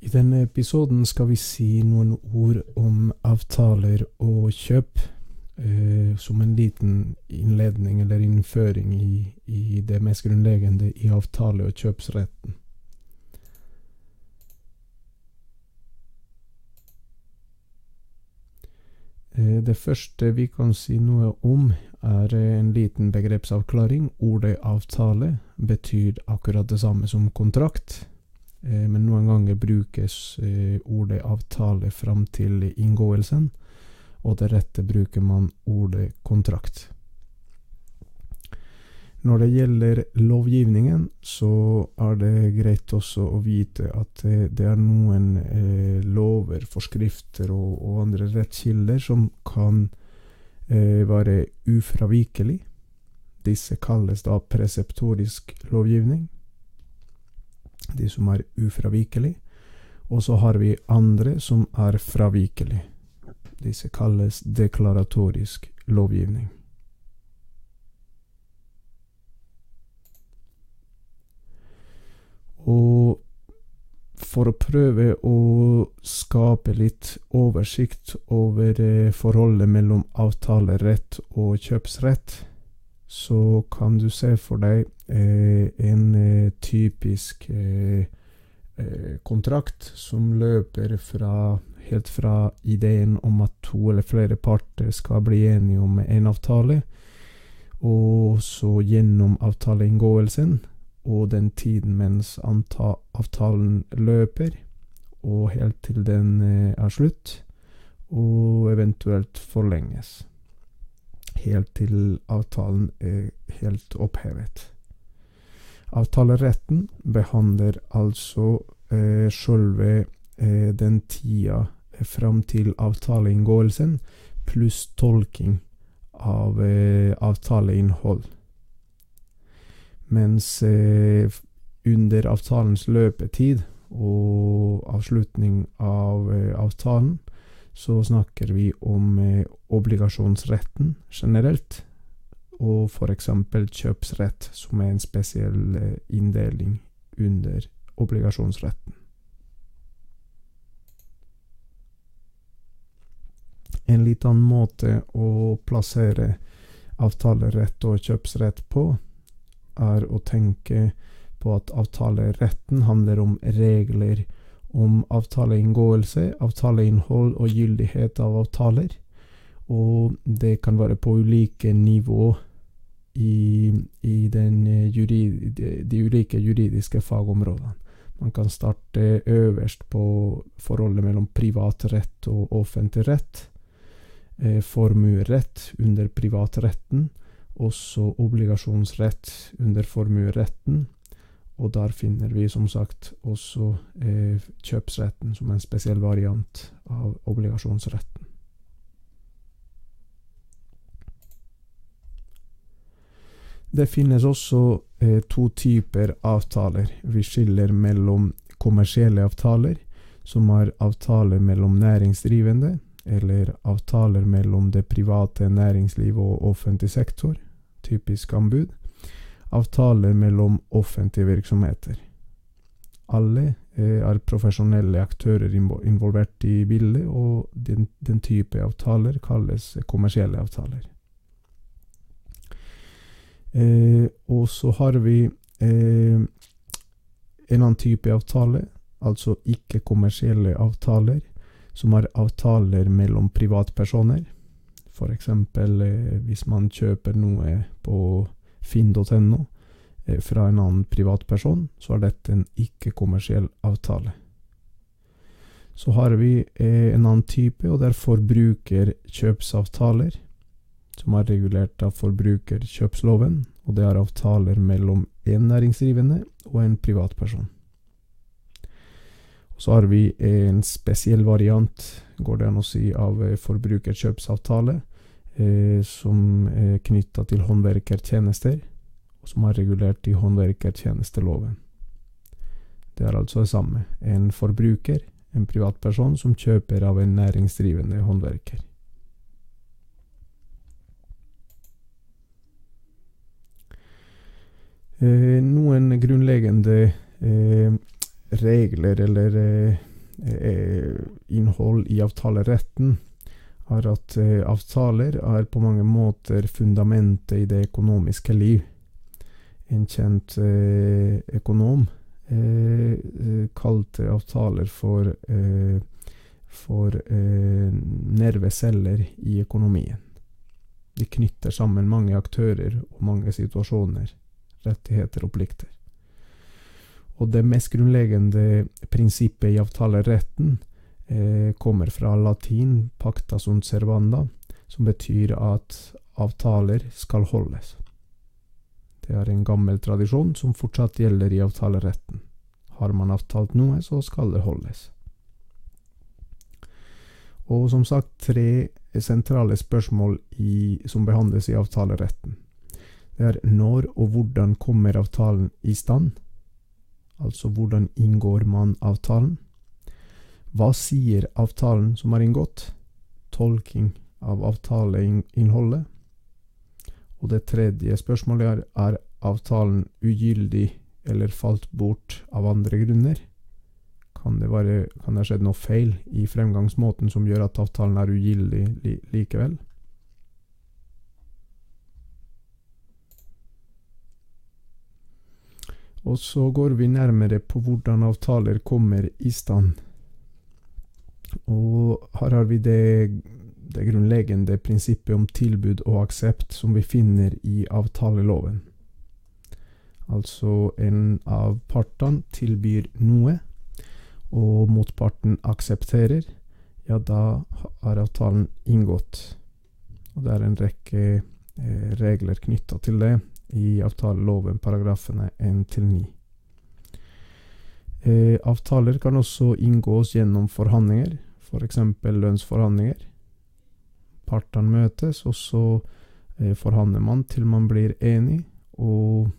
I denne episoden skal vi si noen ord om avtaler og kjøp. Eh, som en liten innledning eller innføring i, i det mest grunnleggende i avtale- og kjøpsretten. Eh, det første vi kan si noe om, er en liten begrepsavklaring. Ordet avtale betyr akkurat det samme som kontrakt, men noen ganger brukes eh, ordet avtale fram til inngåelsen, og til rette bruker man ordet kontrakt. Når det gjelder lovgivningen, så er det greit også å vite at det er noen eh, lover, forskrifter og, og, andre rettskilder som kan eh, være ufravikelig. Disse kalles da preseptorisk lovgivning. De som er ufravikelig. Og så har vi andre som er fravikelig. Disse kalles deklaratorisk lovgivning. Og for å prøve å skape litt oversikt over eh, forholdet mellom avtalerett og kjøpsrett, så kan du se for deg en eh, typisk eh, eh, kontrakt som løper fra, helt fra ideen om at to eller flere parter skal bli enige om en avtale, og så gjennom avtaleinngåelsen og den tiden mens avtalen løper, og helt til den eh, er slutt, og eventuelt forlenges. Helt til avtalen er helt opphevet. Avtaleretten behandler altså eh, sjølve eh, den tida fram til avtaleinngåelsen, pluss tolking av eh, avtaleinnhold. Mens eh, under avtalens løpetid og avslutning av eh, avtalen, så snakker vi om eh, obligasjonsretten generelt, og f.eks. kjøpsrett, som er en spesiell eh, inndeling under obligasjonsretten. En litt annen måte å plassere avtalerett og kjøpsrett på er å tenke på at avtaleretten handler om regler om avtaleinngåelse, avtaleinnhold og gyldighet av avtaler. Og det kan være på ulike nivå i, i eh, jurid, de, de, ulike juridiske fagområdene. Man kan starte øverst på forholdet mellom privatrett og offentlig rett. Eh, formuerett under privatretten også obligasjonsrett under formueretten. Og der finner vi som sagt også eh, kjøpsretten som en spesiell variant av obligasjonsretten. Det finnes også eh, to typer avtaler. Vi skiller mellom kommersielle avtaler, som er avtaler mellom næringsdrivende, eller avtaler mellom det private næringsliv og offentlig sektor typisk anbud, avtaler mellom offentlige virksomheter. Alle eh, er profesjonelle aktører involvert i bildet, og den, den, type avtaler kalles kommersielle avtaler. Eh, og så har vi eh, en annen type avtale, altså ikke-kommersielle avtaler, som er avtaler mellom privatpersoner. F.eks. Eh, hvis man kjøper noe på finn.no eh, fra en annen privatperson, så er dette en ikke-kommersiell avtale. Så har vi eh, en annen type, og det er forbrukerkjøpsavtaler, som er regulert av forbrukerkjøpsloven, og det er avtaler mellom en næringsdrivende og en privatperson. Så har vi en spesiell variant, går det an å si, av eh, forbrukerkjøpsavtale, eh, som er knytta til håndverkertjenester, og som er regulert i håndverkertjenesteloven. Det er altså det samme. En forbruker, en privatperson, som kjøper av en næringsdrivende håndverker. Noen grunnleggende eh, regler eller eh, eh, innhold i avtaleretten er at eh, avtaler er på mange måter fundamentet i det økonomiske liv. En kjent eh, økonom eh, eh, kalte avtaler for, for nerveceller i økonomien. De knytter sammen mange aktører og mange situasjoner, rettigheter og plikter. Og det mest grunnleggende prinsippet i avtaleretten eh, kommer fra latin 'pacta sunt servanda', som betyr at avtaler skal holdes. Det er en gammel tradisjon som fortsatt gjelder i avtaleretten. Har man avtalt noe, så skal det holdes. Og som sagt tre sentrale spørsmål i, som behandles i avtaleretten. Det er når og hvordan kommer avtalen i stand? Altså hvordan inngår man avtalen? Hva sier avtalen som er inngått? Tolking av avtaleinnholdet. Og det tredje spørsmålet er er avtalen ugyldig eller falt bort av andre grunner? Kan det, være, ha skjedd noe feil i fremgangsmåten som gjør at avtalen er ugyldig li likevel? Og så går vi nærmere på hvordan avtaler kommer i stand. Og her har vi det, det grunnleggende prinsippet om tilbud og aksept som vi finner i avtaleloven. Altså en av partene tilbyr noe, og motparten aksepterer, ja, da er avtalen inngått. Og det er en rekke eh, regler knytta til det i avtaleloven, paragrafene 1 9. Eh, avtaler kan også inngås gjennom forhandlinger, f.eks. For lønnsforhandlinger. Partene møtes, og så eh, forhandler man til man blir enig, og,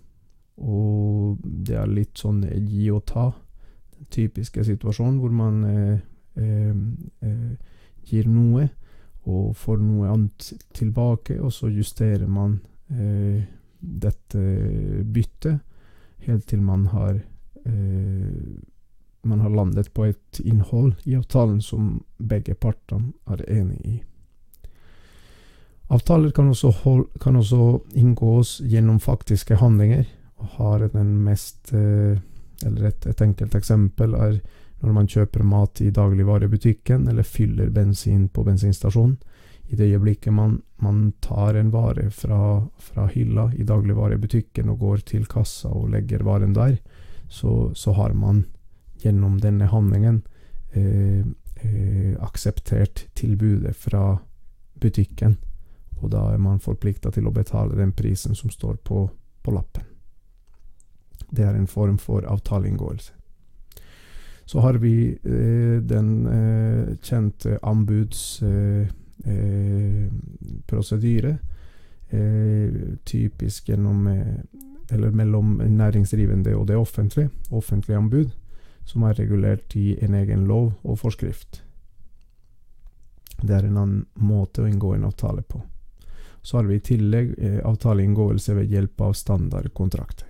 og, det er litt sånn gi og ta. Den typiske situasjonen hvor man eh, eh, gir noe og får noe annet tilbake, og så justerer man eh, dette byttet helt til man har eh, man har landet på et innhold i avtalen som begge partene er enig i. Avtaler kan også, hold, kan også inngås gjennom faktiske handlinger, og har den mest eh, Eller et, et enkelt eksempel er når man kjøper mat i dagligvarebutikken eller fyller bensin på bensinstasjonen. I det øyeblikket man, man tar en vare fra, fra, hylla i dagligvarebutikken og går til kassa og legger varen der, så, så har man gjennom denne handlingen eh, eh, akseptert tilbudet fra butikken. Og da er man forplikta til å betale den prisen som står på, på lappen. Det er en form for avtaleinngåelse. Så har vi eh, den eh, kjente anbudsprosedyre. Eh, eh, typisk gjennom eller mellom næringsdrivende og det offentlige. Offentlig anbud som er regulert i en egen lov og forskrift. Det er en annen måte å inngå en avtale på. Så har vi i tillegg eh, avtaleinngåelse ved hjelp av standardkontrakter.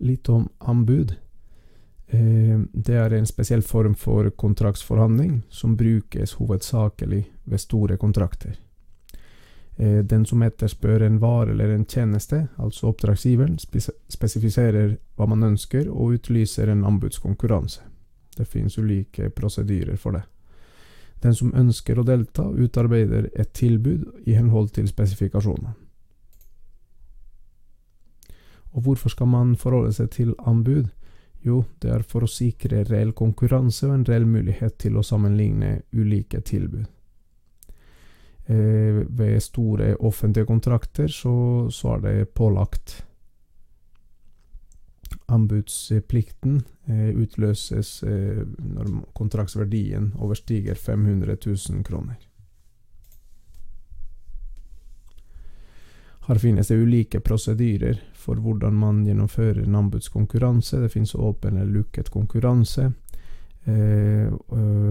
Litt om anbud. Eh, det er en spesiell form for kontraktsforhandling som brukes hovedsakelig ved store kontrakter. Eh, den som etterspør en vare eller en tjeneste, altså oppdragsgiveren, spesifiserer hva man ønsker og utlyser en anbudskonkurranse. Det finnes ulike prosedyrer for det. Den som ønsker å delta, utarbeider et tilbud i henhold til spesifikasjonene. Og hvorfor skal man forholde seg til anbud? Jo, det er for å sikre reell konkurranse og en reell mulighet til å sammenligne ulike tilbud. Eh, ved store offentlige kontrakter så, så er det pålagt. Anbudsplikten eh, utløses eh, når kontraktsverdien overstiger 500 000 kroner. Her finnes det ulike prosedyrer for hvordan man gjennomfører en anbudskonkurranse. Det finnes åpen eller lukket konkurranse. Eh,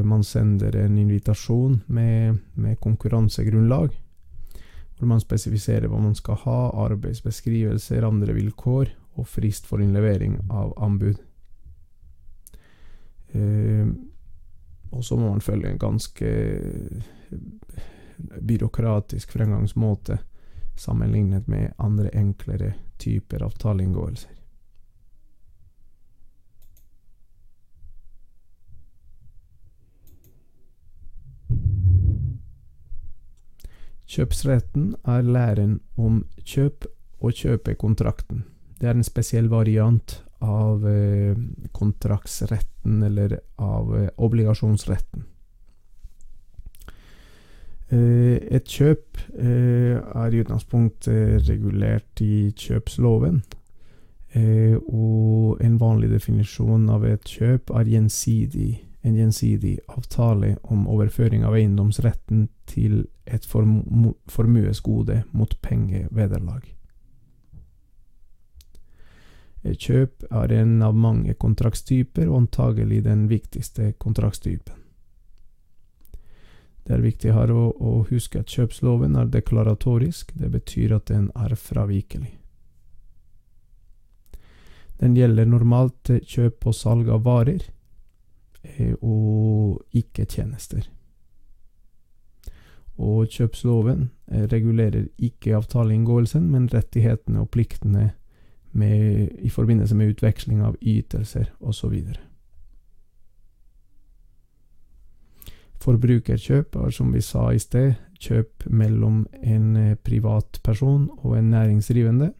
man sender en invitasjon med, med, konkurransegrunnlag, hvor man spesifiserer hva man skal ha, arbeidsbeskrivelser, andre vilkår og frist for innlevering av anbud. Eh, og så må man følge en ganske byråkratisk fremgangsmåte sammenlignet med andre enklere typer avtaleinngåelser. Kjøpsretten er læren om kjøp og kjøpekontrakten. Det er en spesiell variant av eh, kontraktsretten eller av eh, obligasjonsretten. Eh, et kjøp eh, er i utgangspunktet regulert i kjøpsloven. Eh, og en vanlig definisjon av et kjøp er gjensidig en gjensidig avtale om overføring av eiendomsretten til et formuesgode mot pengevederlag. Kjøp er en av mange kontraktstyper, og antagelig den viktigste kontraktstypen. Det er viktig her å, å huske at kjøpsloven er deklaratorisk, det betyr at den er fravikelig. Den gjelder normalt kjøp og salg av varer, Eh, og ikke tjenester. Og kjøpsloven eh, regulerer ikke avtaleinngåelsen, men rettighetene og pliktene med, i forbindelse med utveksling av ytelser osv. Forbrukerkjøp er, som vi sa i sted, kjøp mellom en eh, privatperson og en næringsdrivende.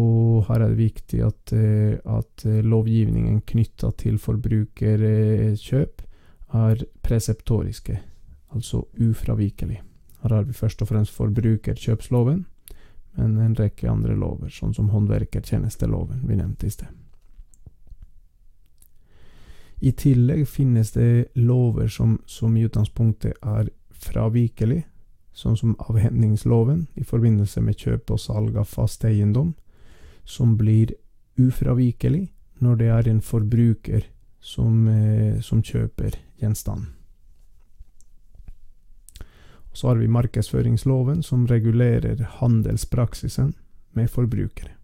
Og her er det viktig at, eh, at eh, lovgivningen knytta til forbrukerkjøp er preseptoriske, altså ufravikelig. Her har vi først og fremst forbrukerkjøpsloven, men en rekke andre lover, sånn som håndverkertjenesteloven vi nevnte i sted. I tillegg finnes det lover som, som i utgangspunktet er fravikelig, sånn som avhendingsloven i forbindelse med kjøp og salg av fast eiendom, som blir ufravikelig når det er en forbruker som, eh, som kjøper gjenstanden. Så har vi markedsføringsloven, som regulerer handelspraksisen med forbrukere.